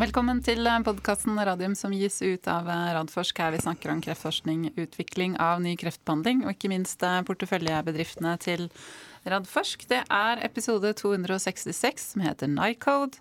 Velkommen til podkasten Radium som gis ut av Radforsk, her vi snakker om kreftforskning, utvikling av ny kreftbehandling og ikke minst porteføljebedriftene til Radforsk. Det er episode 266 som heter Nycode.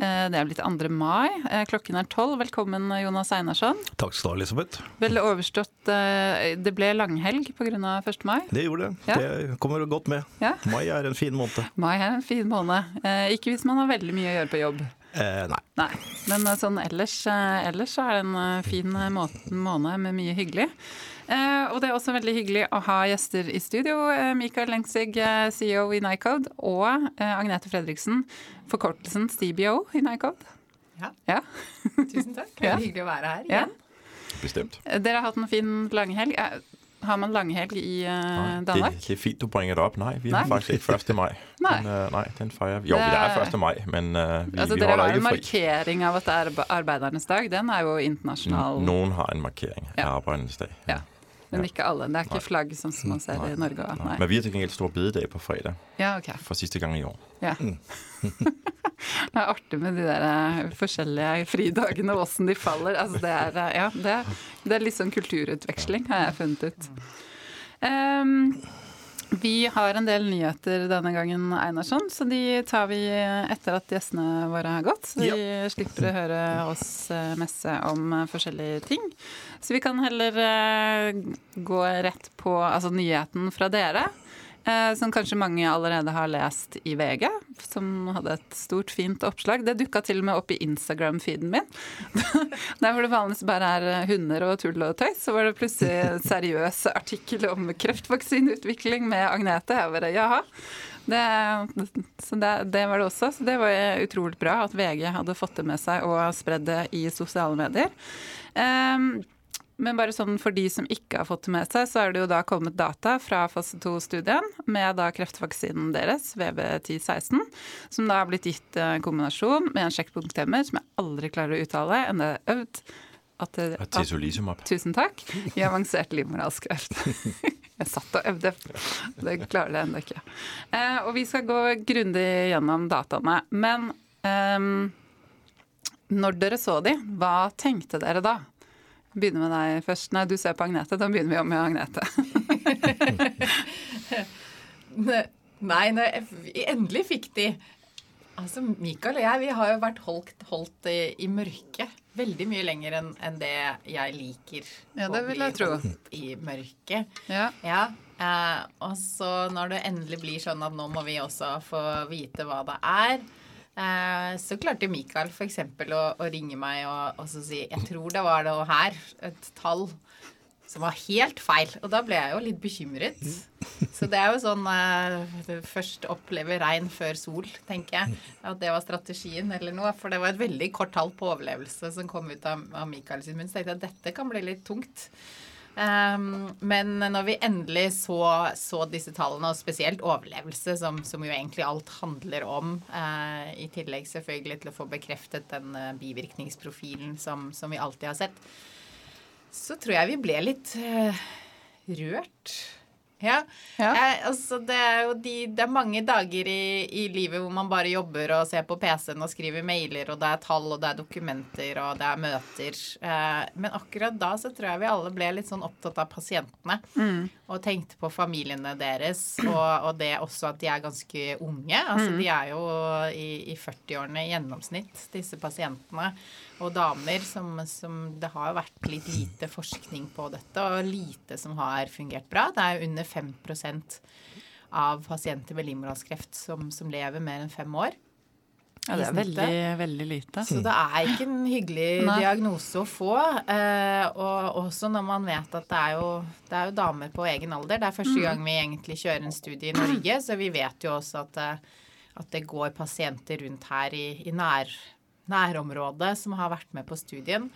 Eh, det er blitt 2. mai. Eh, klokken er tolv. Velkommen, Jonas Einarsson. Takk skal du ha, Elisabeth. Vel overstått eh, Det ble langhelg pga. 1. mai? Det gjorde det. Ja. Det kommer godt med. Ja. Mai er en fin måned. Mai er en fin måned. Ikke hvis man har veldig mye å gjøre på jobb. Eh, nei. nei. Men sånn ellers, ellers er det en fin måned med mye hyggelig. Eh, og det er også veldig hyggelig å ha gjester i studio. Eh, Mikael Lengsig, eh, CEO i Nycode, og Agnete Fredriksen, forkortelsen CBO i Nycode. Ja. ja. Tusen takk. Veldig ja. hyggelig å være her igjen. Ja. Bestemt. Dere har hatt en fin langhelg. Har man langhelg i uh, Danmark? Det, det, er fint du bringer det opp. Nei, vi har faktisk ikke 1. mai. nei. Men, uh, nei, den feirer vi. Jo, det er 1. mai, men uh, vi, altså, vi holder ikke fri. Dere har en markering av at det er arbeidernes dag. Den er jo internasjonal. Noen har en markering ja. arbeidernes dag. Ja. Men ikke alle. Det er ikke flagg sånn som man ser i Norge. Nei. Men vi har til gjengjeld stor bededag på fredag. Ja, okay. For siste gang i år. Ja. Mm. det er artig med de der eh, forskjellige fridagene og åssen de faller. Altså, det, er, eh, ja, det, er, det er litt sånn kulturutveksling, har jeg funnet ut. Um, vi har en del nyheter denne gangen, Einarsson, så de tar vi etter at gjestene våre har gått. Så vi ja. slipper å høre oss eh, messe om eh, forskjellige ting. Så vi kan heller eh, gå rett på altså, nyheten fra dere. Eh, som kanskje mange allerede har lest i VG, som hadde et stort, fint oppslag. Det dukka til og med opp i Instagram-feeden min. Der hvor det vanligvis bare er eh, hunder og tull og tøys, så var det plutselig en seriøs artikkel om kreftvaksineutvikling med Agnete. Jeg bare jaha. Det, så det, det, var det også. Så det var utrolig bra at VG hadde fått det med seg og spredd det i sosiale medier. Um, men bare sånn for de som ikke har fått det med seg, så er det jo da kommet data fra fase 2-studien med da kreftvaksinen deres, VB1016, som da har blitt gitt en kombinasjon med en sjekkpunkthemmer som jeg aldri klarer å uttale, enn det er øvd at, at, Tusen takk. I avansert livmorhalskreft. jeg satt og øvde. Det klarer jeg ennå ikke. Eh, og vi skal gå grundig gjennom dataene. Men eh, når dere så de, hva tenkte dere da? Begynne med deg først. Nei, du ser på Agnete. Da begynner vi om med Agnete. Nei, når vi endelig fikk de Altså, Mikael og jeg vi har jo vært holdt, holdt i, i mørket veldig mye lenger enn en det jeg liker ja, det vil jeg tro. i mørket. Ja. ja eh, og så når det endelig blir sånn at nå må vi også få vite hva det er, Eh, så klarte Mikael f.eks. Å, å ringe meg og, og si Jeg tror det var det her, et tall som var helt feil. Og da ble jeg jo litt bekymret. Så det er jo sånn uh, Først oppleve regn før sol, tenker jeg. At det var strategien eller noe. For det var et veldig kort tall på overlevelse som kom ut av, av Mikael sin munn. Så tenkte jeg at dette kan bli litt tungt. Um, men når vi endelig så, så, disse tallene, og spesielt overlevelse, som, som jo egentlig alt handler om, uh, i tillegg selvfølgelig til å få bekreftet den uh, bivirkningsprofilen som, som, vi alltid har sett, så tror jeg vi ble litt uh, rørt. Ja. ja. Eh, altså det, er de, det er mange dager i, i, livet hvor man bare jobber og ser på PC-en og skriver mailer, og det er tall, og det er dokumenter, og det er møter. Eh, men akkurat da så tror jeg vi alle ble litt sånn opptatt av pasientene. Mm. Og tenkte på familiene deres, og, og, det også at de er ganske unge. Altså mm. de er jo i, i 40-årene i gjennomsnitt, disse pasientene og damer som, som, Det har vært litt lite forskning på dette, og lite som har fungert bra. Det er under 5% av pasienter med livmorhalskreft som, som, lever mer enn fem år. Ja, det er veldig, veldig lite. Så det er ikke en hyggelig Nei. diagnose å få. Eh, og også når man vet at det er, jo, det er jo damer på egen alder. Det er første mm. gang vi egentlig kjører en studie i Norge, så vi vet jo også at, eh, at det går pasienter rundt her i, i nær, nærområdet som har vært med på studien.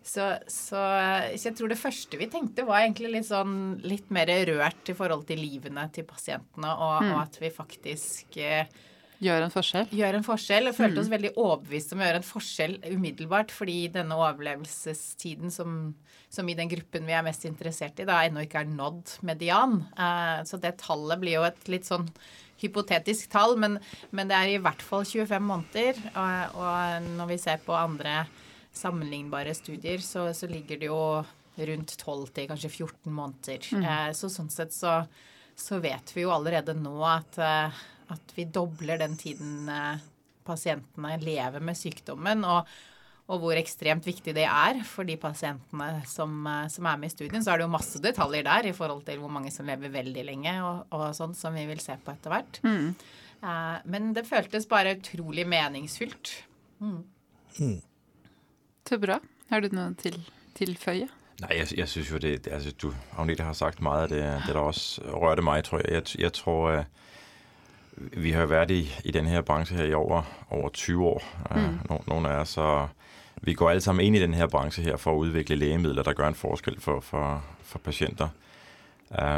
Så, så, så, jeg tror det første vi tenkte, var egentlig litt sånn litt mer rørt i forhold til livene til pasientene, og, mm. og at vi faktisk eh, Gjør en forskjell? Gjør en forskjell, og følte mm. oss veldig overbevist om å gjøre en forskjell umiddelbart, fordi denne overlevelsestiden som, som, i den gruppen vi er mest interessert i, da ennå ikke er nådd median. Uh, så det tallet blir jo et litt sånn hypotetisk tall, men, men, det er i hvert fall 25 måneder. Og, og når vi ser på andre sammenlignbare studier, så, så ligger det jo rundt 12 til kanskje 14 måneder. Mm. Uh, så sånn sett så, så vet vi jo allerede nå at uh, at vi dobler den tiden eh, pasientene lever med sykdommen, og, og hvor ekstremt viktig det er for de pasientene som, eh, som, er med i studien. Så er det jo masse detaljer der i forhold til hvor mange som lever veldig lenge, og, og sånn som vi vil se på etter hvert. Mm. Uh, men det føltes bare utrolig meningsfylt. Mm. Mm. Så bra. Har du noe til tilføye? Nej, jeg, jeg synes jo, det, altså, du, Agnete har sagt meget af det, det der også rørte mig, tror jeg. Jeg, jeg tror, vi har været i, i den her branche her i over, over 20 år. Mm. Uh, nogle af os, så vi går alle sammen ind i den her branche her for at udvikle lægemidler, der gør en forskel for, for, for patienter.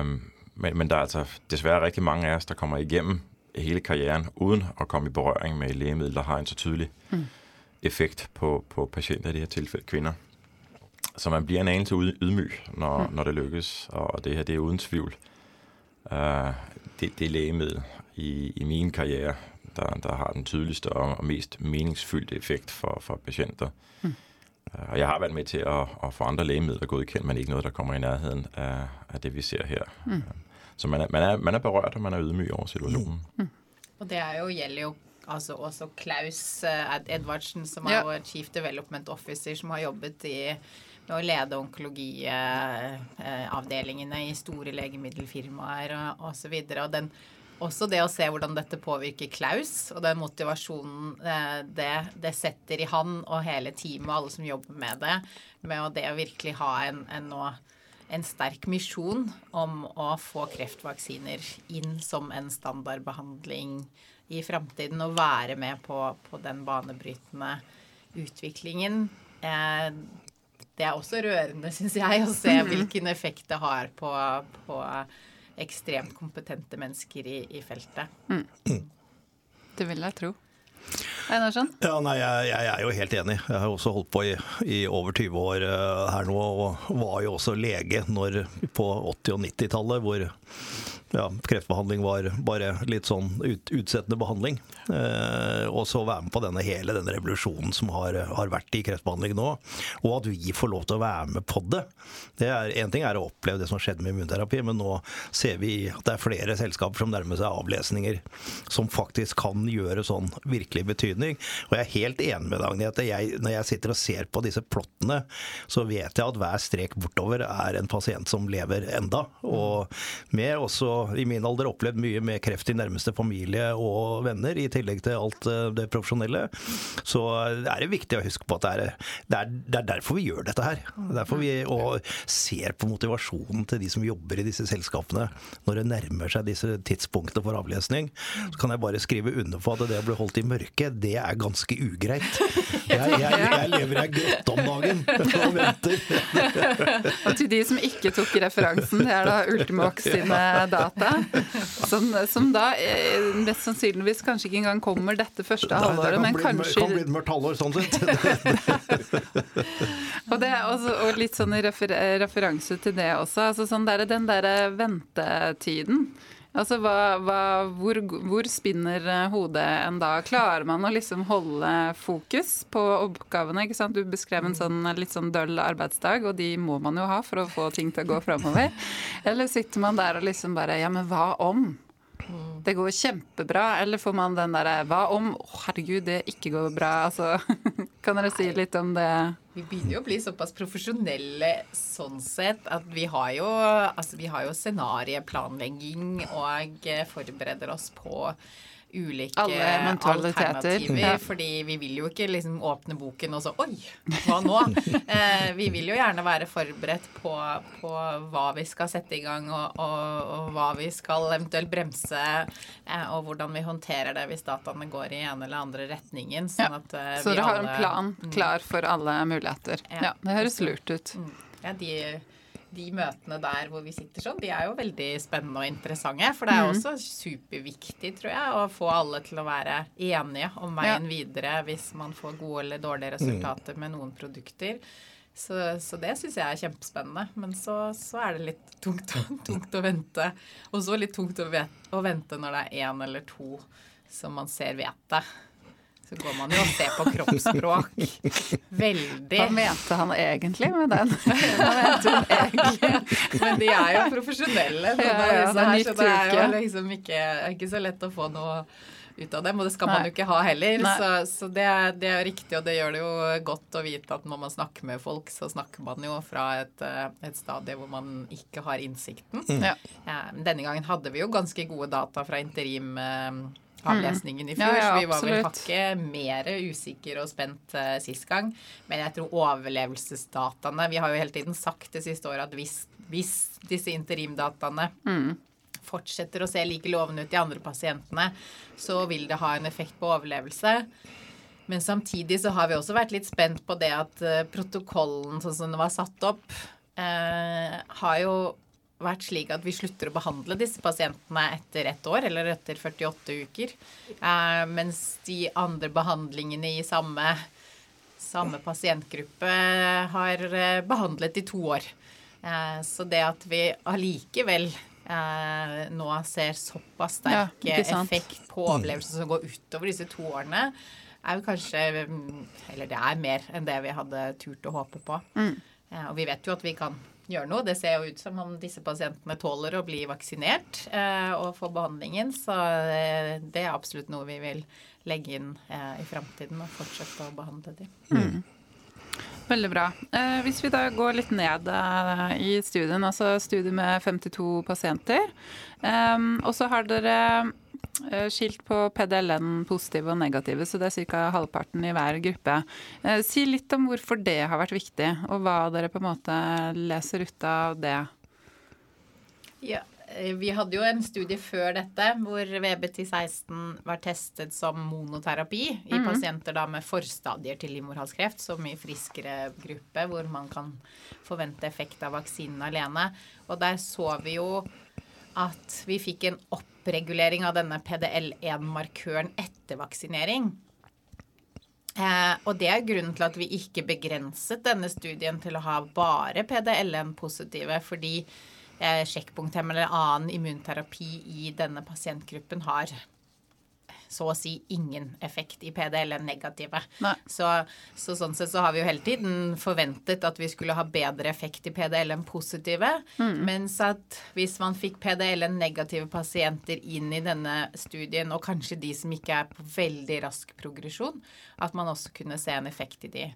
Um, men, men der er altså desværre rigtig mange af os, der kommer igennem hele karrieren uden at komme i berøring med lægemidler, der har en så tydelig mm. effekt på, på patienter, i det her tilfælde kvinder. Så man bliver en anelse ydmyg, når, mm. når det lykkes, og det her det er uden tvivl uh, det, det lægemiddel, i, i min karriere, der, der har den tydeligste og, og mest meningsfyldte effekt for, for patienter. Mm. Og jeg har været med til at, at få andre lægemidler godkendt, men ikke noget, der kommer i nærheden af, af det, vi ser her. Mm. Så man er, man, er, man er berørt, og man er ydmyg over situationen. Mm. Og det er jo, gjelder jo altså også Klaus uh, Edvardsen, som er ja. Chief Development Officer, som har jobbet i med å lede onkologiavdelingene i store legemiddelfirmaer og osv. Og, så og den også det å se hvordan dette påvirker Klaus, og den motivasjonen eh, det, det, setter i han og hele teamet og alle som jobber med det, med det å virkelig ha en, en, en sterk misjon om å få kreftvaksiner inn som en standardbehandling i framtiden, og være med på, på den banebrytende utviklingen. Eh, det er også rørende, syns jeg, å se hvilken effekt det har på, på ekstremt kompetente mennesker i, i feltet. Mm. Det vil jeg tro. Einarsson? Ja, nei, jeg, jeg, er jo helt enig. Jeg har også holdt på i, i over 20 år uh, her nå, og var jo også lege når, på 80- og 90-tallet, hvor ja, kreftbehandling var bare litt sånn ut, utsettende behandling. Eh, og så være med på denne hele denne revolusjonen som har, har, vært i kreftbehandling nå. Og at vi får lov til å være med på det. det er, en ting er å oppleve det som skjedde med immunterapi, men nå ser vi at det er flere selskaper som nærmer seg avlesninger som faktisk kan gjøre sånn virkelig betydning. Og jeg er helt enig med deg, Agnete. Når jeg sitter og ser på disse plottene, så vet jeg at hver strek bortover er en pasient som lever enda. Og med også i min alder opplevd mye med kreft i nærmeste familie og venner, i tillegg til alt eh, det profesjonelle. Så er det viktig å huske på at det er, det er, det er derfor vi gjør dette her. Derfor vi og ser på motivasjonen til de som jobber i disse selskapene når det nærmer seg disse tidspunktene for avlesning. Så kan jeg bare skrive under på at det å bli holdt i mørket, det er ganske ugreit. Jeg, jeg, jeg lever i ei grotte om dagen og venter. og til de som ikke tok referansen, det er da Ultimox sine data data, som, som, da eh, mest sannsynligvis kanskje ikke engang kommer dette første halvåret, men bli, kanskje Kan bli et mørkt halvår, sånn sett. og, det, også, og, litt sånn i refer, referanse til det også, altså sånn der, den derre ventetiden. Altså, hva, hva, hvor, hvor, spinner eh, hodet en da? Klarer man å liksom holde fokus på oppgavene? ikke sant? Du beskrev en sånn litt sånn døll arbeidsdag, og de må man jo ha for å få ting til å gå framover. Eller sitter man der og liksom bare Ja, men hva om? Det går kjempebra. Eller får man den derre Hva om Å, herregud, det ikke går bra? Altså, kan dere si litt om det? Vi begynner jo å bli såpass profesjonelle sånn sett at vi har jo, altså, vi har jo scenarieplanlegging og forbereder oss på ulike alternativer. Ja. Fordi vi vil jo ikke liksom åpne boken og så Oi, hva nå? eh, vi vil jo gjerne være forberedt på, på hva vi skal sette i gang, og, og, og hva vi skal eventuelt bremse, eh, og hvordan vi håndterer det hvis dataene går i en eller andre retningen. Sånn ja. at, eh, så dere har en plan mm. klar for alle muligheter. Ja, ja det høres lurt ut. Mm. Ja, de de møtene der hvor vi sitter sånn, de er jo veldig spennende og interessante. For det er Mm. også superviktig, tror jeg, å få alle til å være enige om veien videre hvis man får gode eller dårlige resultater med noen produkter. Så, så det syns jeg er kjempespennende. Men så, så er det litt tungt, tungt å vente. Og så litt tungt å vente når det er én eller to som man ser vet det. Så går man jo og ser på kroppsspråk. Veldig. Hva mente han egentlig med den? Hva mente hun egentlig? Men de er jo profesjonelle. Ja, ja, det er her, så det er jo liksom ikke, ikke så lett å få noe ut av dem, og det skal man jo ikke ha heller. Nei. Så, så det, er- det er riktig, og det gjør det jo godt å vite at når man snakker med folk, så snakker man jo fra et, eh, et stadie hvor man ikke har innsikten. Mm. Ja, denne gangen hadde vi jo ganske gode data fra interimavlesningen i Ja, fjor, ja, så vi var vel hakket mer usikre og spent uh, sist gang. Men jeg tror overlevelsesdataene Vi har jo hele tiden sagt det siste året at hvis, hvis disse interimdataene fortsetter å se like lovende ut i andre pasientene, så vil det ha en effekt på overlevelse. Men samtidig så har vi også vært litt spent på det at eh, protokollen sånn som den var satt opp, eh, har jo vært slik at vi slutter å behandle disse pasientene etter ett år, eller etter 48 uker. Eh, mens de andre behandlingene i samme, samme pasientgruppe har eh, behandlet i to år. Eh, så det at vi allikevel eh, nå ser såpass sterk ja, effekt på overlevelse som går utover disse to årene, er jo kanskje mm, Eller det er mer enn det vi hadde turt å håpe på. Mm. Og vi vet jo at vi kan gjøre noe. Det ser jo ut som om disse pasientene tåler å bli vaksinert eh, og få behandlingen. Så eh, det er absolutt noe vi vil legge inn eh, i framtiden og fortsette å behandle dem. Veldig bra. Eh, hvis vi da går litt ned eh, i studien, altså studie med 52 pasienter, eh, og så har dere skilt på PDLN positive og negative, så det er ca. halvparten i hver gruppe. Eh, si litt om hvorfor det har vært viktig, og hva dere på en måte leser ut av det. Ja, eh, vi hadde jo en studie før dette hvor VBT16 var testet som monoterapi i pasienter da med forstadier til livmorhalskreft, så mye friskere gruppe hvor man kan forvente effekt av vaksinen alene. Og der så vi jo at vi fikk en oppregulering av denne PDL1-markøren etter vaksinering. Eh, og det er grunnen til at vi ikke begrenset denne studien til å ha bare PDL1-positive, fordi eh, sjekkpunkthemmel eller annen immunterapi i denne pasientgruppen har så å si ingen effekt i PDL enn negative. Så, så sånn sett så har vi jo hele tiden forventet at vi skulle ha bedre effekt i PDL1-positive, mens at hvis man fikk PDL enn negative pasienter inn i denne studien, og kanskje de som ikke er på veldig rask progresjon, at man også kunne se en effekt i de.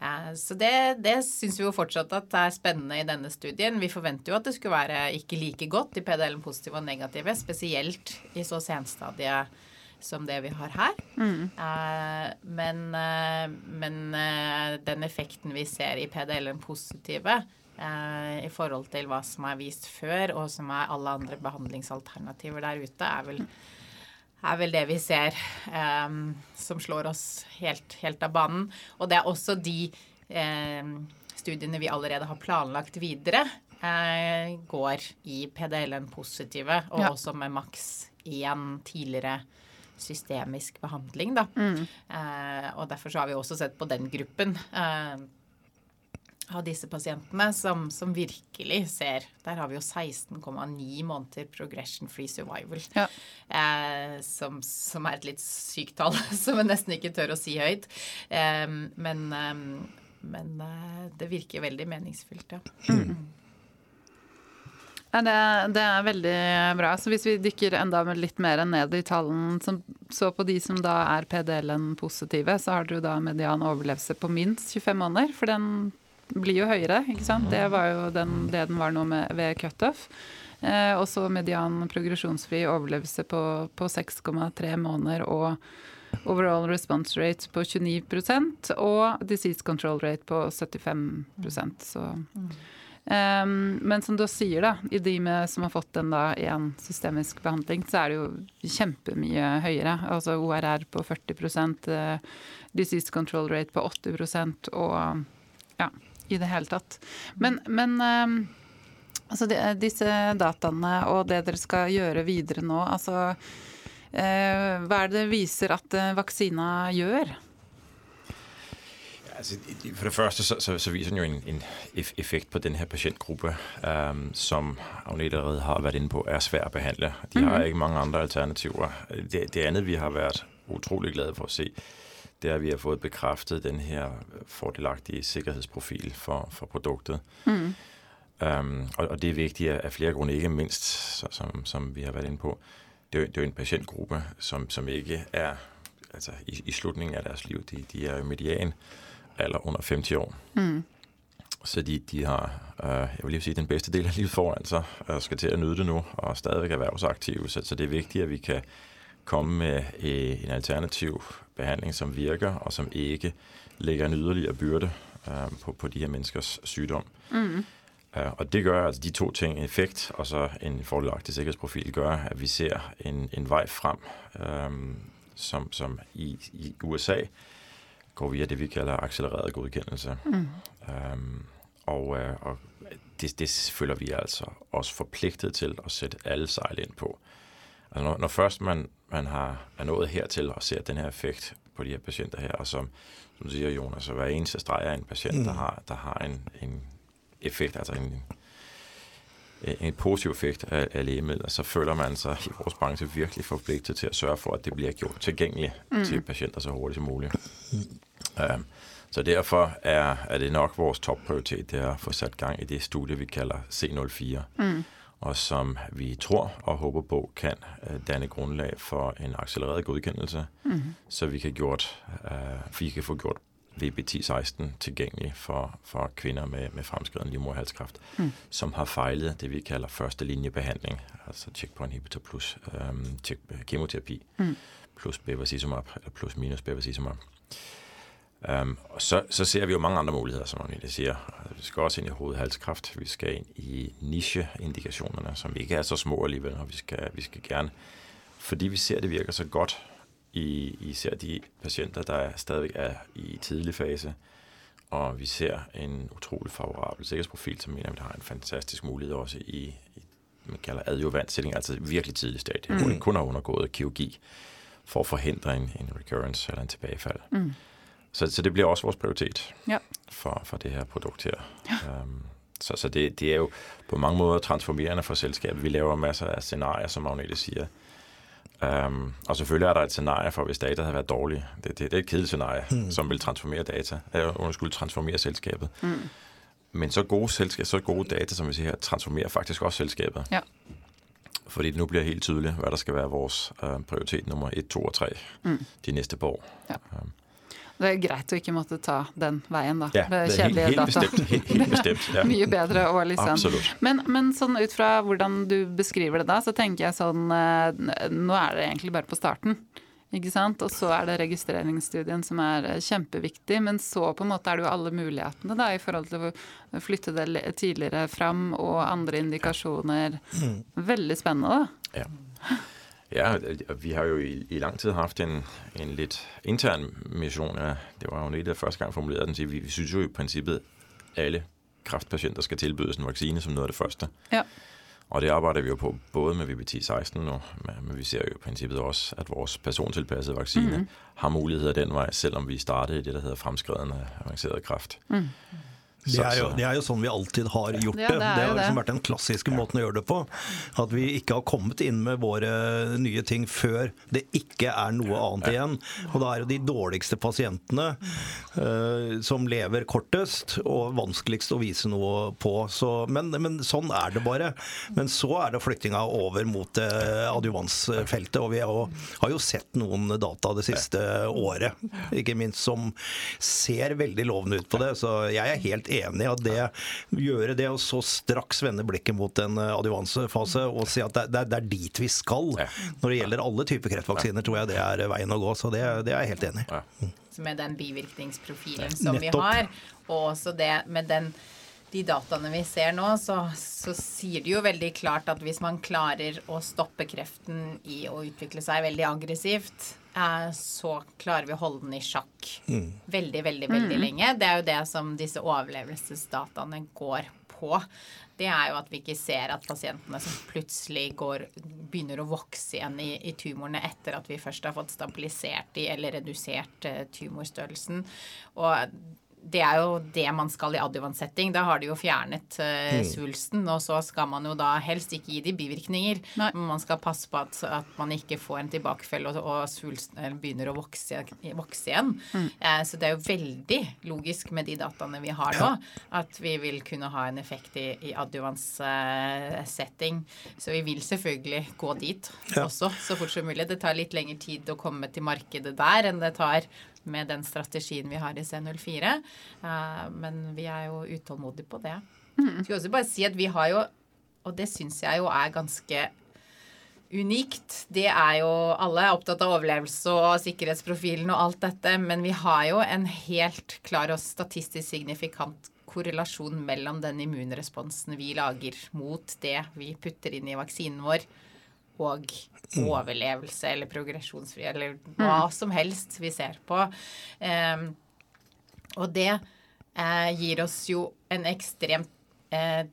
Eh, Så det, det syns vi jo fortsatt at er spennende i denne studien. Vi forventer jo at det skulle være ikke like godt i PDL-positive og negative, spesielt i så senstadie som det vi har her. Eh, men eh, men eh, den effekten vi ser i PDL-positive eh, i forhold til hva som er vist før, og som er alle andre behandlingsalternativer der ute, er vel er vel det vi ser um, som slår oss helt, helt av banen. Og det er også de studiene vi allerede har planlagt videre, går i PDL-positive, og Ja. også med maks én tidligere systemisk behandling, da. Eh, og derfor så har vi også sett på den gruppen. Eh, av disse pasientene som, som virkelig ser Der har vi jo 16,9 måneder progression free survival. Ja. Eh, som, som er et litt sykt tall, som jeg nesten ikke tør å si høyt. Eh, men eh, men eh, det virker veldig meningsfylt, ja. Det, det er veldig bra. Så hvis vi dykker enda litt mer ned i tallene, så på de som da er PDL-en positive, så har dere da median overlevelse på minst 25 måneder, for den blir jo høyere, ikke sant. Det var jo den, det den var nå med, ved cutoff. Eh, og så median progresjonsfri overlevelse på, på 6,3 måneder og overall response rate på 29% og disease control rate på 75 så Um, men som du sier, da, i de med, som har fått den da en systemisk behandling, så er det jo kjempemye høyere. Altså ORR på 40 uh, disease control rate på 80 og ja, i det hele tatt. Men, men um, Altså de, disse dataene og det dere skal gjøre videre nå, altså uh, Hva er det det viser at eh, vaksina gjør? Altså, for det første så, så, så viser den jo en, en, effekt på denne pasientgruppe, um, som Agnete allerede har vært inne på, er svær å behandle. De har ikke mange andre alternativer. Det, det andet vi har vært utrolig glade for å se, det er at vi har fått bekreftet den her fordelagtige sikkerhetsprofil for, for produktet. Mm. Um, og, og, det er viktig av flere grunner, ikke minst, som, som, vi har vært inne på. Det, det er en pasientgruppe som, som ikke er altså, i, i, slutningen av deres liv. De, de er jo median alder under 50 år. Mm. Så de, de har øh, jeg vil lige sige, den bedste del av livet foran seg og skal til å nyde det nå og stadigvæk erhvervsaktive. Så, så det er viktig at vi kan komme med øh, en alternativ behandling som virker, og som ikke lægger en yderligere byrde øh, på, på, de her menneskers sygdom. Mm. Uh, og det gjør altså de to ting, effekt og så en fordelagtig sikkerhedsprofil, gør, at vi ser en, en vei frem um, som, som i, i USA går via det, vi kalder accelereret godkendelse. Mm. Øhm, og, øh, og det, det, føler vi altså også forpliktet til å sætte alle sejl inn på. Altså når, når, først man, man har, er nået hertil og ser den her effekt på de her patienter her, og som, som du sier, Jonas, så hver eneste streg er en patient, mm. der har, der har en, en, effekt, altså en, en positiv effekt av, legemidler, så føler man seg i vores bransje virkelig forpliktet til å sørge for, at det blir gjort tilgjengelig mm. til patienter så hurtigt som mulig. Så derfor er, er, det nok vores topprioritet det er å få satt gang i det studiet vi kaller C04. Mm. Og som vi tror og håper på kan uh, danne grunnlag for en accelereret godkjennelse, mm. så vi kan, gjort, uh, vi kan få gjort VB1016 tilgjengelig for, for kvinner med, med fremskreden livmorhalskræft, mm. som har fejlet det, vi kaller førstelinjebehandling, altså checkpoint inhibitor plus um, check, kemoterapi, mm. plus bevacizumab, eller plus minus bevacizumab. Um, og så, så, ser vi jo mange andre muligheter, som Agnete sier. Vi skal også inn i hovedhalskræft. Vi skal inn i nisjeindikasjonene, som ikke er så små alligevel. Og vi skal, vi skal gerne, fordi vi ser det virker så godt i især de pasienter der stadig er i tidlig fase, og vi ser en utrolig favorabel sikkerhetsprofil, som mener vi, har en fantastisk mulighet også i, i man kalder adjuvant altså virkelig tidlig stadie, mm. hvor det kun har undergået kirurgi for å forhindre en, en recurrence eller en tilbagefald. Mm. Så, så, det blir også vores prioritet ja. for, for, det her produkt her. Ja. Um, så, så det, det, er jo på mange måter transformerende for selskapet. Vi laver masser av scenarier, som Agnete sier. Um, og selvfølgelig er der et scenarie for hvis data hadde vært dårlig. Det, det, det er et kedelig scenarie mm. som vil transformere data, eller skulle transformere selskapet. Mm. Men så gode, selskab, så gode data som vi ser her, transformerer faktisk også selskapet. Ja. Fordi det nå blir helt tydelig hva der skal være vores uh, prioritet nummer 1, 2 og 3 mm. de neste par år. Ja. Um, det er greit å ikke måtte ta den veien, da. Ja, det er helt, helt bestemt. Helt, bestemt ja. Mye bedre å liksom men, men, sånn ut fra hvordan du beskriver det da, så tenker jeg sånn eh, Nå er det egentlig bare på starten. Ikke sant? Og så er det registreringsstudien som er eh, kjempeviktig. Men så på en måte er det jo alle mulighetene da, i forhold til å flytte det tidligere fram og andre indikasjoner. Mm. Veldig spennende, da. Ja. Ja, vi har jo i, i lang tid haft en, en litt intern mission. Ja, det var jo Agnete, der første gang formulerede den. Vi, vi synes jo i princippet, alle kraftpatienter skal tilbydes en vaccine som noe av det første. Ja. Og det arbeider vi jo på både med VBT16 nu, men vi ser jo i princippet også at vores persontilpassede vaccine mm -hmm. har muligheter den vei, selvom vi startede i det der hedder fremskredende avanceret kraft. Mm. Det er, jo, det er, jo, sånn vi alltid har gjort det. Ja, det, det, har liksom vært den klassiske måten å gjøre det på. At vi ikke har kommet inn med våre nye ting før det ikke er noe annet igjen. Og da er det de dårligste pasientene uh, som lever kortest og vanskeligst å vise noe på. Så, men, men, sånn er det bare. Men så er det flyttinga over mot uh, adjuvansfeltet. Og vi har jo, har jo sett noen data det siste året, ikke minst, som ser veldig lovende ut på det. Så jeg er helt enig enig i at det gjøre det, og så straks vende blikket mot en eh, adjuvansefase og si at det, det, det, er dit vi skal når det gjelder alle typer kreftvaksiner, tror jeg det er veien å gå. Så det, det er jeg helt enig i. Med den bivirkningsprofilen som Nettopp. vi har, og også det med den de dataene vi ser nå, så, så, sier det jo veldig klart at hvis man klarer å stoppe kreften i å utvikle seg veldig aggressivt, Eh, så klarer vi å holde den i sjakk mm. veldig, veldig veldig mm. lenge. Det er jo det som disse overlevelsesdataene går på, det er jo at vi ikke ser at pasientene som plutselig går, begynner å vokse igjen i, i tumorene etter at vi først har fått stabilisert de eller redusert uh, tumorstørrelsen. Og det er jo det man skal i adjuvantsetting. Da har de jo fjernet uh, svulsten, og så skal man jo da helst ikke gi de bivirkninger. Nei. Man skal passe på at, at man ikke får en tilbakefell og, og svulsten begynner å vokse, vokse igjen. Eh, så det er jo veldig logisk med de dataene vi har nå, at vi vil kunne ha en effekt i, i adjuvantsetting. Så vi vil selvfølgelig gå dit Ja. også så fort som mulig. Det tar litt lengre tid å komme til markedet der enn det tar med den strategien vi har i C04. Eh, men vi er jo utålmodige på det. Skal også bare si at vi har jo, og det syns jeg jo er ganske unikt. Det er jo Alle er opptatt av overlevelse og sikkerhetsprofilen og alt dette, men vi har jo en helt klar og statistisk signifikant korrelasjon mellom den immunresponsen vi lager mot det vi putter inn i vaksinen vår, og overlevelse eller progresjonsfri eller hva som helst vi ser på. Um, og det eh, gir oss jo en ekstremt eh,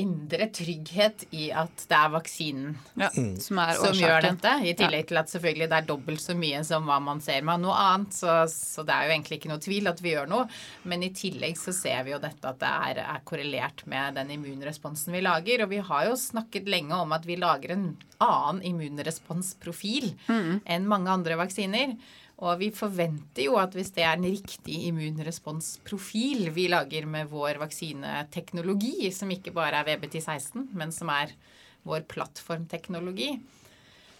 indre trygghet i at det er vaksinen Ja, Som er som gjør dette. I tillegg til at selvfølgelig det er dobbelt så mye som hva man ser med noe annet. Så, så det er jo egentlig ikke noe tvil at vi gjør noe. Men i tillegg så ser vi jo dette at det er, er korrelert med den immunresponsen vi lager. Og vi har jo snakket lenge om at vi lager en annen immunresponsprofil enn mange andre vaksiner. Og vi forventer jo at hvis det er en riktig immunresponsprofil vi lager med vår vaksineteknologi, som ikke bare er VBT16, men som er vår plattformteknologi,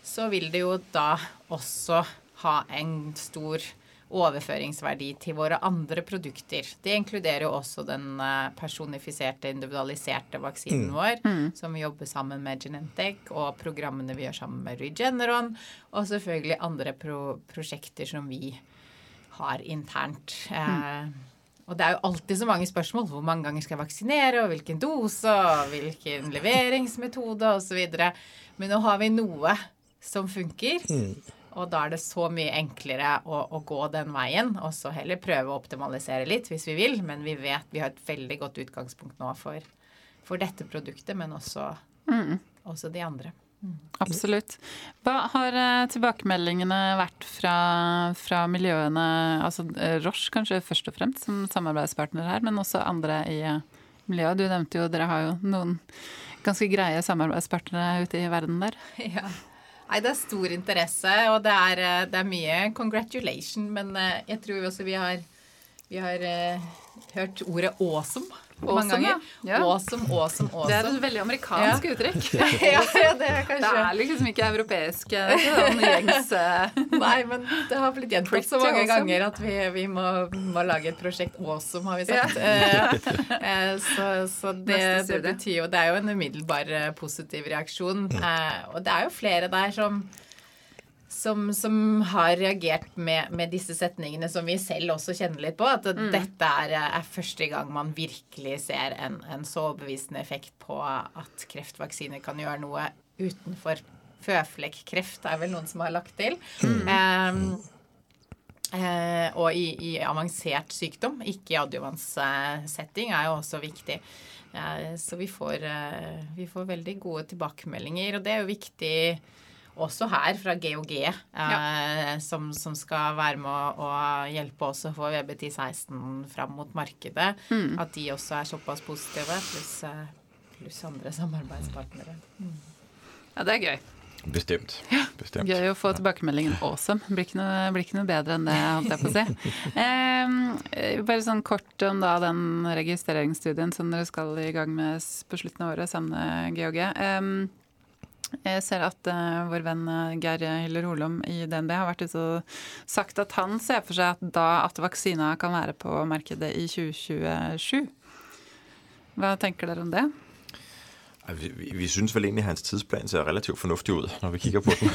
så vil det jo da også ha en stor overføringsverdi til våre andre produkter. Det inkluderer jo også den eh, personifiserte, individualiserte vaksinen vår, som vi jobber sammen med Genentech, og programmene vi gjør sammen med Regeneron, og selvfølgelig andre pro prosjekter som vi har internt. Eh, og det er jo alltid så mange spørsmål. Hvor mange ganger skal jeg vaksinere, og hvilken dose, og hvilken leveringsmetode, osv. Men nå har vi noe som funker. Og da er det så mye enklere å, å gå den veien, og så heller prøve å optimalisere litt hvis vi vil. Men vi vet vi har et veldig godt utgangspunkt nå for, for dette produktet, men også, også de andre. Absolutt. Hva har eh, tilbakemeldingene vært fra, fra miljøene, altså eh, Roche kanskje først og fremst som samarbeidspartner her, men også andre i eh, miljøet? Du nevnte jo dere har jo noen ganske greie samarbeidspartnere ute i verden der. Ja. Nei, det er stor interesse, og det er, eh, det er mye congratulation, men eh, jeg tror også vi har, vi har eh, hørt ordet awesome mange Awesome, ganger. ja. Awesome, Awesome, awesome, Det er et veldig amerikansk uttrykk. ja, ja, det er Det er liksom ikke europeisk. Sånn gjengs eh, Nei, men det har blitt gjentatt så mange awesome. ganger at vi, vi må, må lage et prosjekt awesome, har vi sagt. Eh, eh, så så det, det betyr jo Det er jo en umiddelbar positiv reaksjon. Eh, og det er jo flere der som som, som har reagert med, med disse setningene som vi selv også kjenner litt på. At dette er, er første gang man virkelig ser en, en så overbevisende effekt på at kreftvaksiner kan gjøre noe utenfor føflekkreft, er vel noen som har lagt til. Eh, eh, og i, i avansert sykdom, ikke i adjuvanssetting, er jo også viktig. Eh, så vi får, eh, vi får veldig gode tilbakemeldinger, og det er jo viktig også her fra GOG, eh, som, som skal være med å, å hjelpe oss å få VB1016 fram mot markedet. At de også er såpass positive, pluss eh, pluss andre samarbeidspartnere. Ja, det er gøy. Bestemt. Bestemt. Gøy å få tilbakemeldingen 'awesome'. Blir ikke noe, blir ikke noe bedre enn det, holdt jeg på å si. Eh, bare sånn kort om da den registreringsstudien som dere skal i gang med på slutten av året sammen med GHG. Eh, jeg ser at uh, vår venn eh, Geir Hyller Holom i DNB har vært ute og sagt at han ser for seg at da at vaksina kan være på markedet i 2027. Hva tenker dere om det? Vi, vi, vi synes vel egentlig, hans tidsplan ser relativt fornuftig ut, når vi kikker på den.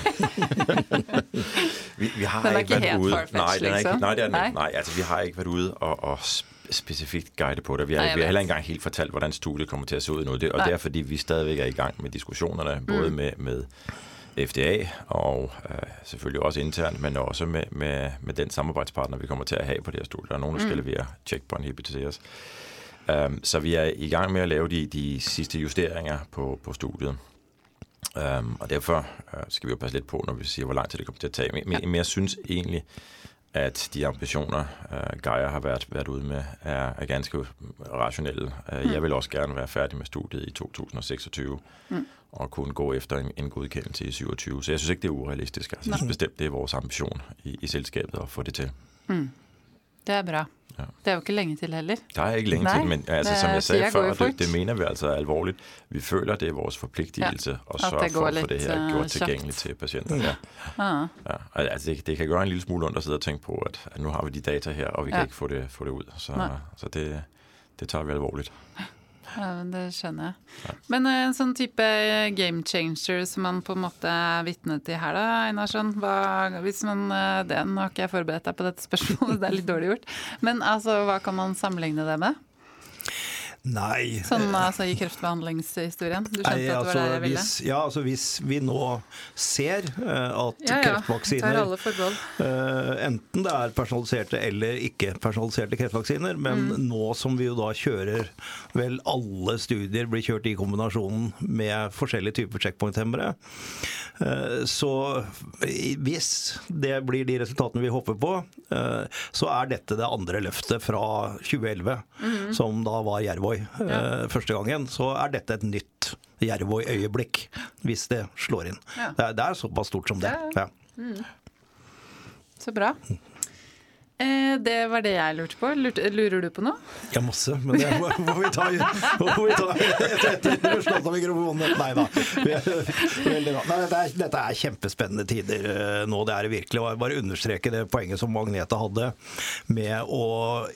vi, vi har Den er ikke helt farfetch, ikke, liksom? er Nej. ikke. Nej, altså, vi har ikke vært ude og, og specifikt guide på det. Vi har, Nej, vi har heller ikke engang helt fortalt, hvordan studiet kommer til at se ud nu. Det, og Nej. det er, fordi vi stadigvæk er i gang med diskussionerne, både med, med FDA og øh, selvfølgelig også internt, men også med, med, med den samarbejdspartner, vi kommer til at have på det her studie. Der er nogen, der skal levere checkpoint inhibitors. Um, så vi er i gang med å lave de, de siste justeringer på, på studiet. Um, og derfor uh, skal vi jo passe litt på når vi sier hvor lang tid det kommer til å ta. Men, ja. men jeg synes egentlig at de ambitioner, uh, Geir har vært, vært ute med, er, er ganske rasjonelle. Uh, jeg vil også gjerne være ferdig med studiet i 2026 Mm. og kunne gå efter en, en godkjennelse i 2027. Så jeg syns ikke det er urealistisk. Altså, jeg synes bestemt det er vår ambisjon i, i selskapet å få det til. Det er bra. Ja. Det er jo ikke lenge til heller. Det er ikke lenge Nei, til, men altså, som jeg sa før, det, det mener vi altså er alvorlig. Vi føler det er vår forpliktigelse å at sørge for å få det her gjort tilgjengelig til pasienter. Ja. Ah, Ja. Altså, det, det kan gjøre en lille smule vondt å sidde og tenke på at, at nå har vi de data her, og vi Ja. kan ikke få det, få det ut. Så, så det, det tar vi alvorlig. Ja, det skjønner jeg. Men eh, en sånn type game changer som man på en måte er vitne til her, da, Einarsson. Hva, hvis man, eh, nå har ikke jeg forberedt deg på dette spørsmålet, det er litt dårlig gjort. Men altså, hva kan man sammenligne det med? Nei. Sånn altså, i kreftbehandlingshistorien? Du skjønte Nei, at det var altså, det jeg ville? hvis, ja, altså hvis vi nå ser uh, at Ja, ja. Kreftvaksiner uh. Enten det er personaliserte eller ikke personaliserte kreftvaksiner, men Mm. nå som vi jo da kjører vel alle studier blir kjørt i kombinasjonen med forskjellige typer checkpoint-hemmere, Uh, så hvis det blir de resultatene vi håper på, så er dette det andre løftet fra 2011, Mm. Som da var Jervøy eh, første gangen. Så er dette et nytt Jervøy-øyeblikk, hvis det slår inn. Ja. Det, er, det er såpass stort som det. Ja, Ja. Så bra. Eh, det var det jeg lurte på. Lurer du på noe? Ja, masse, men det må, må vi ta, etter, at slått av mikrofonen. Nei da. Dette er kjempespennende tider eh, nå, det er det virkelig. Og jeg bare understreke det poenget som Magnete hadde, med å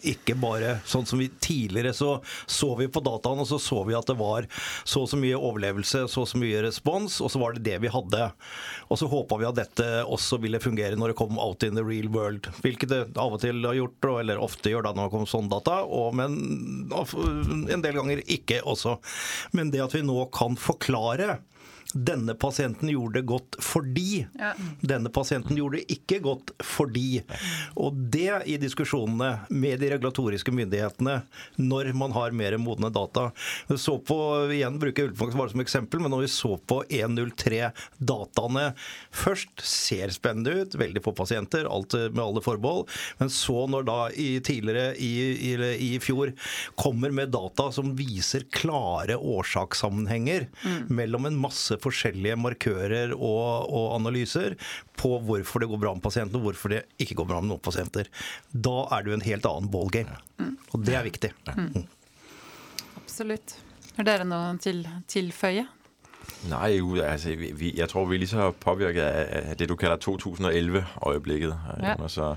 ikke bare Sånn som vi tidligere så så vi på dataen, og så så vi at det var så og så mye overlevelse, så og så mye respons, og så var det det vi hadde. Og så håpa vi at dette også ville fungere når det kom out in the real world, hvilket det av og til har gjort, eller ofte gjør da når det kommer sånn data, og, men en del ganger ikke også. Men det at vi nå kan forklare denne pasienten gjorde det godt fordi. Ja. Denne pasienten gjorde det ikke godt fordi. Og det i diskusjonene med de regulatoriske myndighetene når man har mer modne data. Vi så på, igjen bruker jeg bare som eksempel, men når vi så på 103-dataene først, ser spennende ut, veldig få pasienter, alt med alle forbehold, men så når da i, tidligere i, i, i fjor kommer med data som viser klare årsakssammenhenger mellom en masse forskjellige markører og, og analyser på hvorfor det går bra med pasienten og hvorfor det ikke går bra med noen pasienter. Da er det jo en helt annen ballgame. Og det er viktig. Mm. Absolutt. Har dere noe til tilføye? Nej, jo, altså, vi, vi, jeg tror, vi er lige så påvirket af, det, du kalder 2011-øjeblikket. Ja. Ja. Så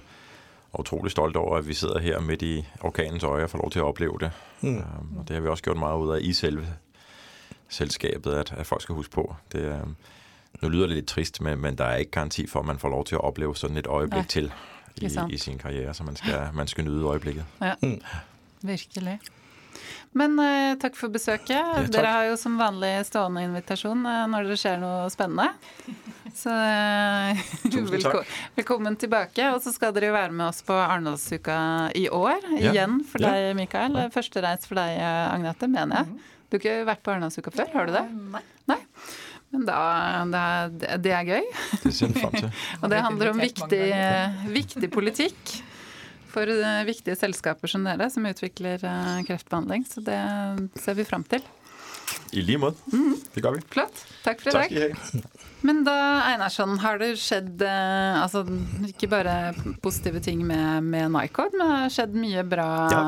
utrolig stolt over, at vi sidder her midt i orkanens øje og får lov til at opleve det. Mm. Um, og det har vi også gjort meget ud af i selve selskabet, at, at folk skal huske på. Det, um, nu lyder det lidt trist, men, men der er ikke garanti for, at man får lov til at opleve sådan et øjeblik Nei. til i, i sin karriere, så man skal, man skal nyde øjeblikket. Ja, virkelig. Men uh, takk for besøket. takk. Dere har jo som vanlig stående invitasjon uh, når det skjer noe spennende. Så uh, velko velkommen tilbake. Og så skal dere jo være med oss på Arendalsuka i år. Ja. Igjen for Ja. deg, Mikael. Første reis for deg, Agnete, mener jeg. Du har ikke vært på Arendalsuka før, har du det? Nei. Nei. Men da, da Det er gøy. Det ser vi. Og det handler om viktig, viktig politikk for eh, viktige selskaper som dere, som utvikler eh, kreftbehandling. Så det ser vi fram til. I lige Mm. Det ga vi. Flott. Takk for i dag. Men da, Einarsson, har det skjedd eh, altså, ikke bare positive ting med, med Nycod, men det har skjedd mye bra Ja.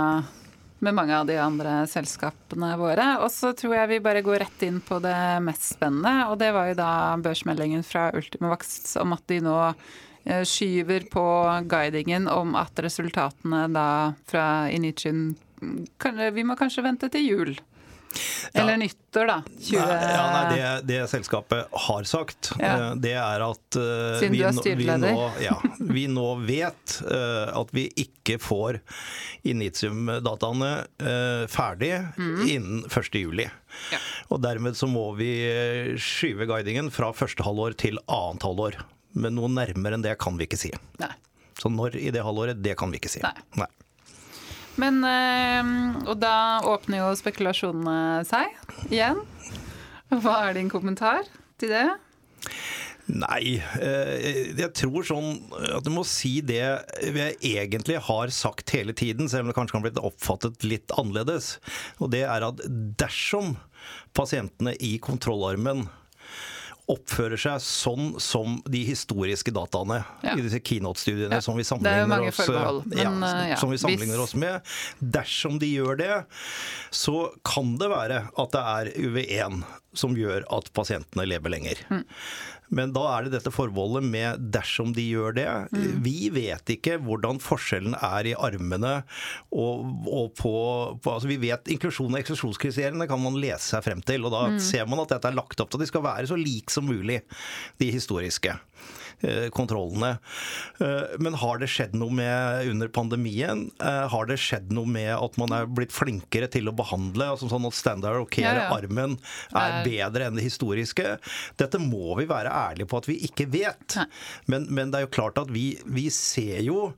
Med mange av de andre selskapene våre. Og så tror jeg vi bare går rett inn på det mest spennende, og det var jo da børsmeldingen fra Ultimavax om at de nå eh, skyver på guidingen om at resultatene da fra Initium Vi må kanskje vente til jul. Eller nyttår, da. 20... Nei, ja, nei, det, det selskapet har sagt, Ja. eh, det er at uh, vi, vi, nå, ja, vi nå vet uh, at vi ikke får Initium-dataene eh, ferdig innen 1. juli. Mm. Ja. Og dermed så må vi skyve guidingen fra første halvår til annet halvår. Men noe nærmere enn det kan vi ikke si. Nei. Så når i det halvåret, det kan vi ikke si. Nei. Nei. Men eh, Og da åpner jo spekulasjonene seg igjen. Hva er din kommentar til det? Nei, eh, jeg tror sånn at du må si det jeg egentlig har sagt hele tiden, selv om det kanskje kan blitt oppfattet litt annerledes. Og det er at dersom pasientene i kontrollarmen oppfører seg sånn som de historiske dataene Ja. i disse keynote-studiene Ja. som vi er sammenligner oss men, ja. som vi sammenligner Hvis- oss med. Dersom de gjør det, så kan det være at det er UV1 som gjør at pasientene lever lenger. Mm. Men da er det dette forbeholdet med dersom de gjør det. Mm. Vi vet ikke hvordan forskjellen er i armene og, og på, på altså Vi vet inklusjon- og eksklusjonskriteriene kan man lese seg frem til. Og da Mm. ser man at dette er lagt opp til at de skal være så like som mulig, de historiske kontrollene. Eh, Men har det skjedd noe med under pandemien? Eh, Har det skjedd noe med at man er blitt flinkere til å behandle? altså Sånn at standard og care, Ja, ja. armen, er bedre enn det historiske? Dette må vi være ærlige på at vi ikke vet. Men, men det er jo klart at vi, vi ser jo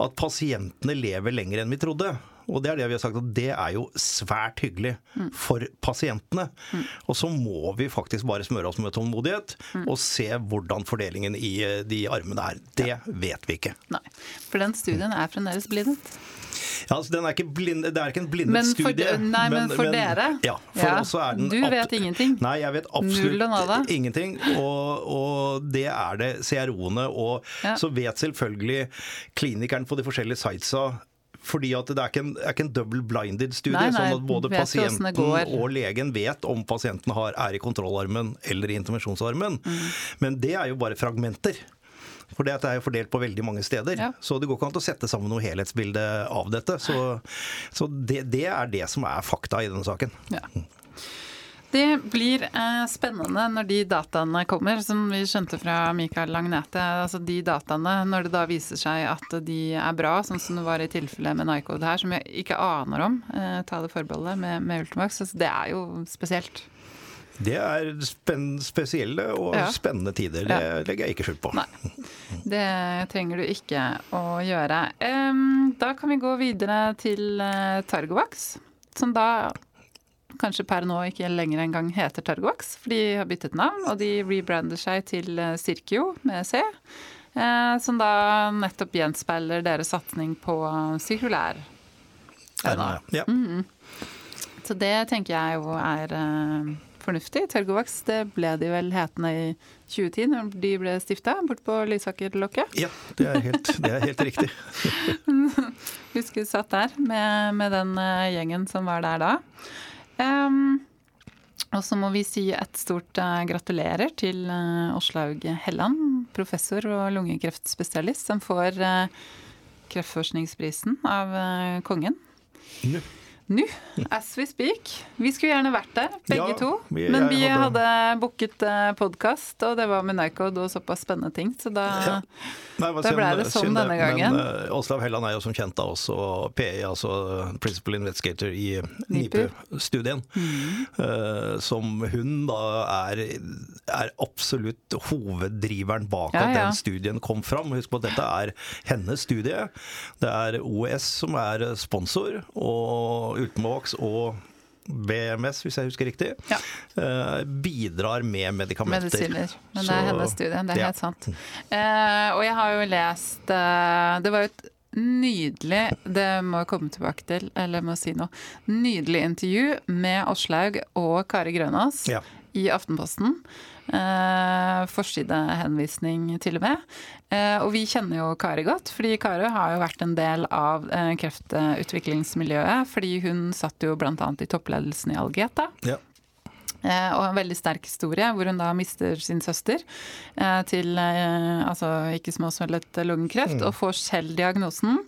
at pasientene lever lenger enn vi trodde. Og det er det vi har sagt at det er jo svært hyggelig for pasientene. Og så må vi faktisk bare smøre oss med tålmodighet og se hvordan fordelingen i eh, de armene er. Det vet vi ikke. Nei. For den studien er fremdeles blindet. Ja, altså, den er ikke blind, det er ikke en blindet Men for, studie. nei, men for dere? Ja, for Ja, oss er den du vet ingenting. Nei, jeg vet absolutt ingenting. Og, og det er det CRO-ene. Og Ja. så vet selvfølgelig klinikeren på de forskjellige sitesa fordi at det er ikke en, er ikke en double blinded studie, Nei, nei, sånn at både pasienten og legen vet om pasienten har, er i kontrollarmen eller i intervensjonsarmen. Mm. Men det er jo bare fragmenter. For det er jo fordelt på veldig mange steder. Ja. Så det går ikke an å sette sammen noe helhetsbilde av dette. Så, så det, det er det som er fakta i denne saken. Ja. Det blir eh, spennende når de dataene kommer, som vi skjønte fra Mikael Lagnete. Altså de dataene, når det da viser seg at de er bra, sånn som det var i tilfellet med Nycode her, som jeg ikke aner om, eh, ta det forbeholdet med, med Ultimax. Altså, det er jo spesielt. Det er spesielle og Ja. spennende tider. Det Ja. legger jeg ikke skjul på. Nei. Det trenger du ikke å gjøre. Um, da kan vi gå videre til uh, Targovax, som da kanskje per nå ikke lenger engang heter Targovax, for de har byttet navn, og de rebrander seg til eh, Sirkio med C. eh, Som da nettopp gjenspeiler deres satsing på sirkulær RNA. Ja. Så det tenker jeg jo er eh, fornuftig. Targovax det ble de vel hetende i 2010, når de ble stifta, Bort på Lysakerlokket. ja, det er helt, det er helt riktig. Husker vi satt der med, med den eh, gjengen som var der da. Em, og så må vi si et stort uh, gratulerer til uh, Åslaug Helland, professor og lungekreftspesialist, som får uh, Kreftforskningsprisen av kongen. Nå. Nå, as we speak. Vi skulle gjerne vært der, begge Ja, to. vi- men vi hadde- booket podkast, og det var med Nycode og såpass spennende ting, så da Ja. Nei, Da synd- ble det sånn denne gangen. Men uh, Helland er jo som kjent da også PI, altså Principal Investigator i NIPU. NIPU-studien. Uh, som hun da er, er absolutt hoveddriveren bak Ja, at den studien kom fram. Husk på at dette er hennes studie. Det er OES som er sponsor, og Ultimovax og BMS, hvis jeg husker riktig, Ja. uh, bidrar med medikamenter. Medisiner. Men det er hennes studie, det er ja. helt sant. Uh, og jeg har jo lest uh, Det var jo et nydelig Det må jeg komme tilbake til, eller må si noe. Nydelig intervju med Aslaug og Kari Grønås Ja. I Aftenposten. Eh, Forsidehenvisning til og med. Eh, og vi kjenner jo Kari godt, fordi Kari har jo vært en del av eh, kreftutviklingsmiljøet. Fordi hun satt jo bl.a. i toppledelsen i Algeta. Ja. Eh, og en veldig sterk historie hvor hun da mister sin søster eh, til eh, altså ikke småsvellet lungekreft, og får selv diagnosen.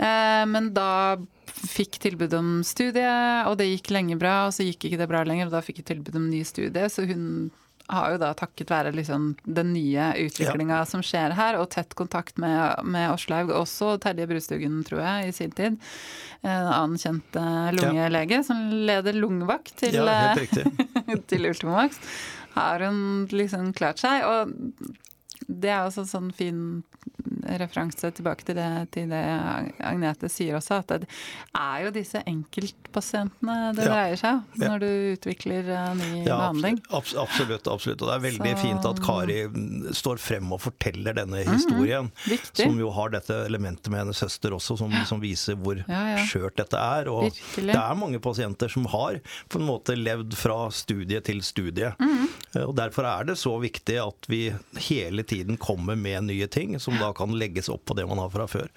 Eh, men da fikk tilbud om studie, og det gikk lenge bra, og så gikk ikke det bra lenger, og da fikk jeg tilbud om ny studie, så hun har jo da takket være liksom den nye utviklinga som skjer her, og tett kontakt med, med Åslaug, også Terje Brustugen, tror jeg, i sin tid. En annen kjent lungelege lungelege som leder lungevakt til, ja, eh, til Ultimovax, har hun liksom klart seg. Og det er også sånn fin referanse tilbake til det, til det Agnete sier også, at det er jo disse enkeltpasientene det Ja. dreier seg om Ja. når du utvikler eh, ny Ja, behandling. abs- absolutt, absolutt. Og det er veldig Så- fint at Kari mm, står frem og forteller denne historien. Mm, Viktig. Som jo har dette elementet med hennes søster også, som, som viser hvor skjørt dette er. Og Virkelig. det er mange pasienter som har på en måte levd fra studie til studie. Mhm. Eh, Og derfor er det så viktig at vi hele tiden kommer med nye ting som da kan legges opp på det man har fra før.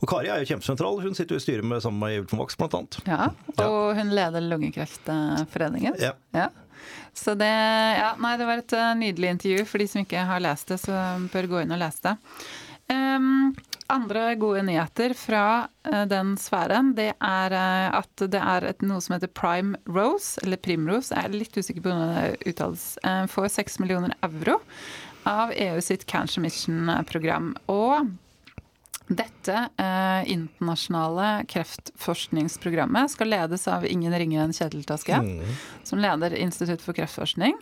Og Kari er jo kjempesentral. Hun sitter jo i styret med sammen med Ultimax blant annet. Ja, og hun leder Lungekreftforeningen. Ja. Ja. Så det Ja, nei, det var et eh, nydelig intervju. For de som ikke har lest det, så bør gå inn og lese det. Ehm, andre gode nyheter fra eh, den sfæren, det er eh, at det er et, noe som heter Prime Rose, eller Primrose, jeg er litt usikker på hvordan det uttales, for får 6 millioner euro av EU sitt Cancer Mission-program. Og dette eh, internasjonale kreftforskningsprogrammet skal ledes av ingen ringere enn Kjetil Taske, som leder Institutt for kreftforskning.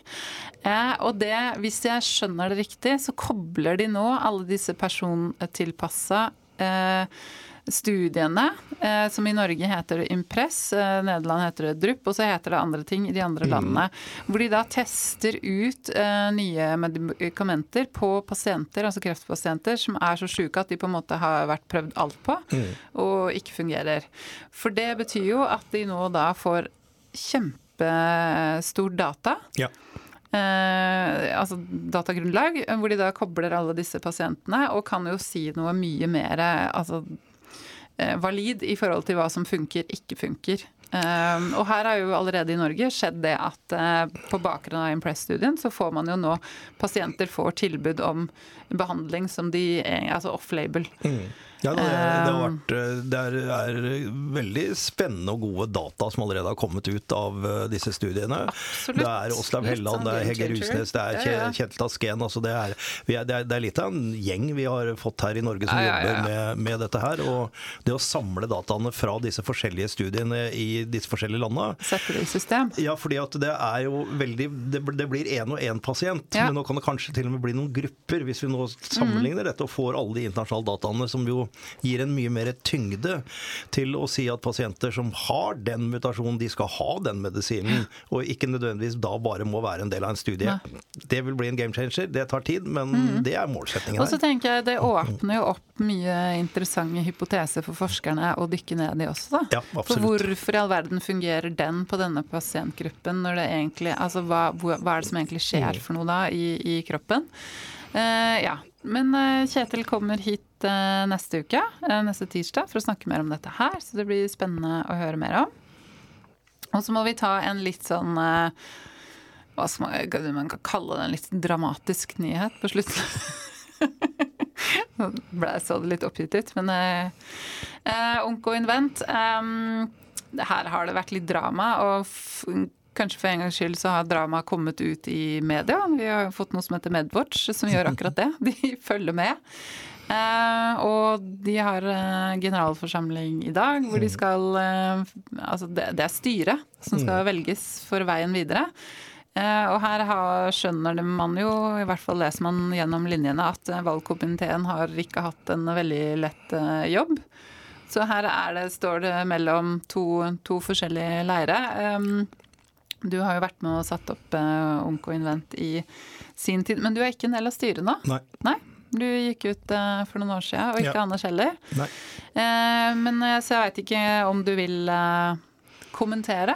Eh, og det, hvis jeg skjønner det riktig, så kobler de nå alle disse persontilpassa eh, studiene, eh, som i Norge heter det Impress, eh, Nederland heter det Drup, og så heter det andre ting i de andre landene. Hvor de da tester ut eh, nye medikamenter på pasienter, altså kreftpasienter, som er så sjuke at de på en måte har vært prøvd alt på, og ikke fungerer. For det betyr jo at de nå da får kjempestor data. Ja. Eh, altså datagrunnlag, hvor de da kobler alle disse pasientene, og kan jo si noe mye mer altså, eh, valid i forhold til hva som funker, ikke funker. Eh, og her har jo allerede i Norge skjedd det at eh, på bakgrunn av Impress-studien så får man jo nå pasienter får tilbud om behandling som de er altså off-label. Ja, det, det, har Um, vært, eh, det er, er veldig spennende og gode data som allerede har kommet ut av eh, disse studiene. Absolutt. Det er Åslaug Helland, sånn det er Hege. Rusnes, det er. Kjetil Asken. Altså det, er, vi det, er, litt av en gjeng vi har fått her i Norge som Ja, ja, jobber med, med dette her. Og det å samle dataene fra disse forskjellige studiene i disse forskjellige landene Sette det i system. ja, fordi at det er jo veldig Det, blir én og én pasient, men nå kan det kanskje til og med bli noen grupper, hvis vi nå sammenligner mm. dette og får alle de internasjonale dataene, som jo gir en mye mer tyngde til å si at pasienter som har den mutasjonen, de skal ha den medisinen, og ikke nødvendigvis da bare må være en del av en studie. Det vil bli en game changer. Det tar tid, men det er målsettingen. Og så tenker jeg det åpner jo opp mye interessante hypoteser for forskerne å dykke ned i også, da. Ja, for hvorfor i all verden fungerer den på denne pasientgruppen når det egentlig Altså hva, hva er det som egentlig Mm. skjer for noe da i, i kroppen? Uh, ja. Men uh, Kjetil kommer hit eh, neste uke, eh, neste tirsdag, for å snakke mer om dette her. Så det blir spennende å høre mer om. Og så må vi ta en litt sånn eh, hva som man, kan kalle det en litt dramatisk nyhet på slutten. Nå så litt oppgitt ut, men eh, eh, Invent eh, Her har det vært litt drama, og kanskje for en gangs skyld så har dramaet kommet ut i media. Vi har fått noe som heter Medwatch, som gjør akkurat det. De følger med. Eh, og de har eh, generalforsamling i dag, hvor de skal eh, Altså, det, det er styret som skal velges for veien videre. Eh, og her har, skjønner man jo, i hvert fall leser man gjennom linjene, at valgkomiteen har ikke hatt en veldig lett jobb. Så her er det, står det mellom to, to forskjellige leire. Um, du har jo vært med og satt opp uh, Onko Invent i sin tid, men du er ikke en del av styret nå? Nei. Nei? Du gikk ut uh, for noen år siden, og ikke Ja. Anders heller. Nei. Uh, men eh, så jeg veit ikke om du vil uh, kommentere?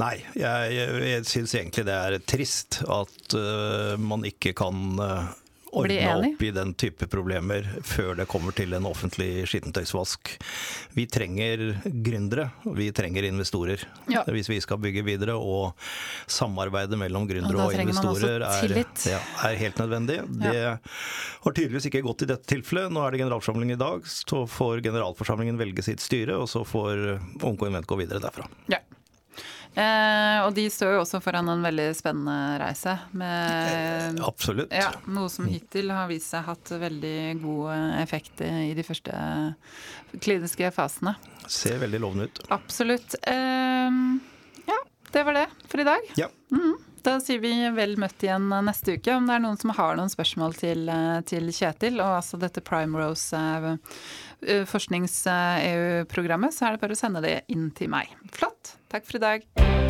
Nei, jeg, jeg, jeg syns egentlig det er trist at man ikke kan ordne opp i den type problemer før det kommer til en offentlig skittentøysvask. Vi trenger gründere, vi trenger investorer Ja. hvis vi skal bygge videre. Og samarbeidet mellom gründere og, og, investorer er, ja, er helt nødvendig. Det har tydeligvis ikke gått i dette tilfellet. Nå er det generalforsamling i dag, så får generalforsamlingen velge sitt styre, og så får Onko Invent gå videre derfra. Ja. Eh, og de står jo også foran en veldig spennende reise. Med Absolutt. ja, noe som hittil har vist seg hatt veldig god effekt i de første kliniske fasene. Ser veldig lovende ut. Absolutt. Eh, ja, det var det for i dag. Ja. Mhm. Da sier vi vel møtt igjen neste uke. Om det er noen som har noen spørsmål til, eh, til Kjetil, og altså dette Primrose forsknings-EU-programmet, så er det bare å sende det inn til meg. Flott. Takk for i dag.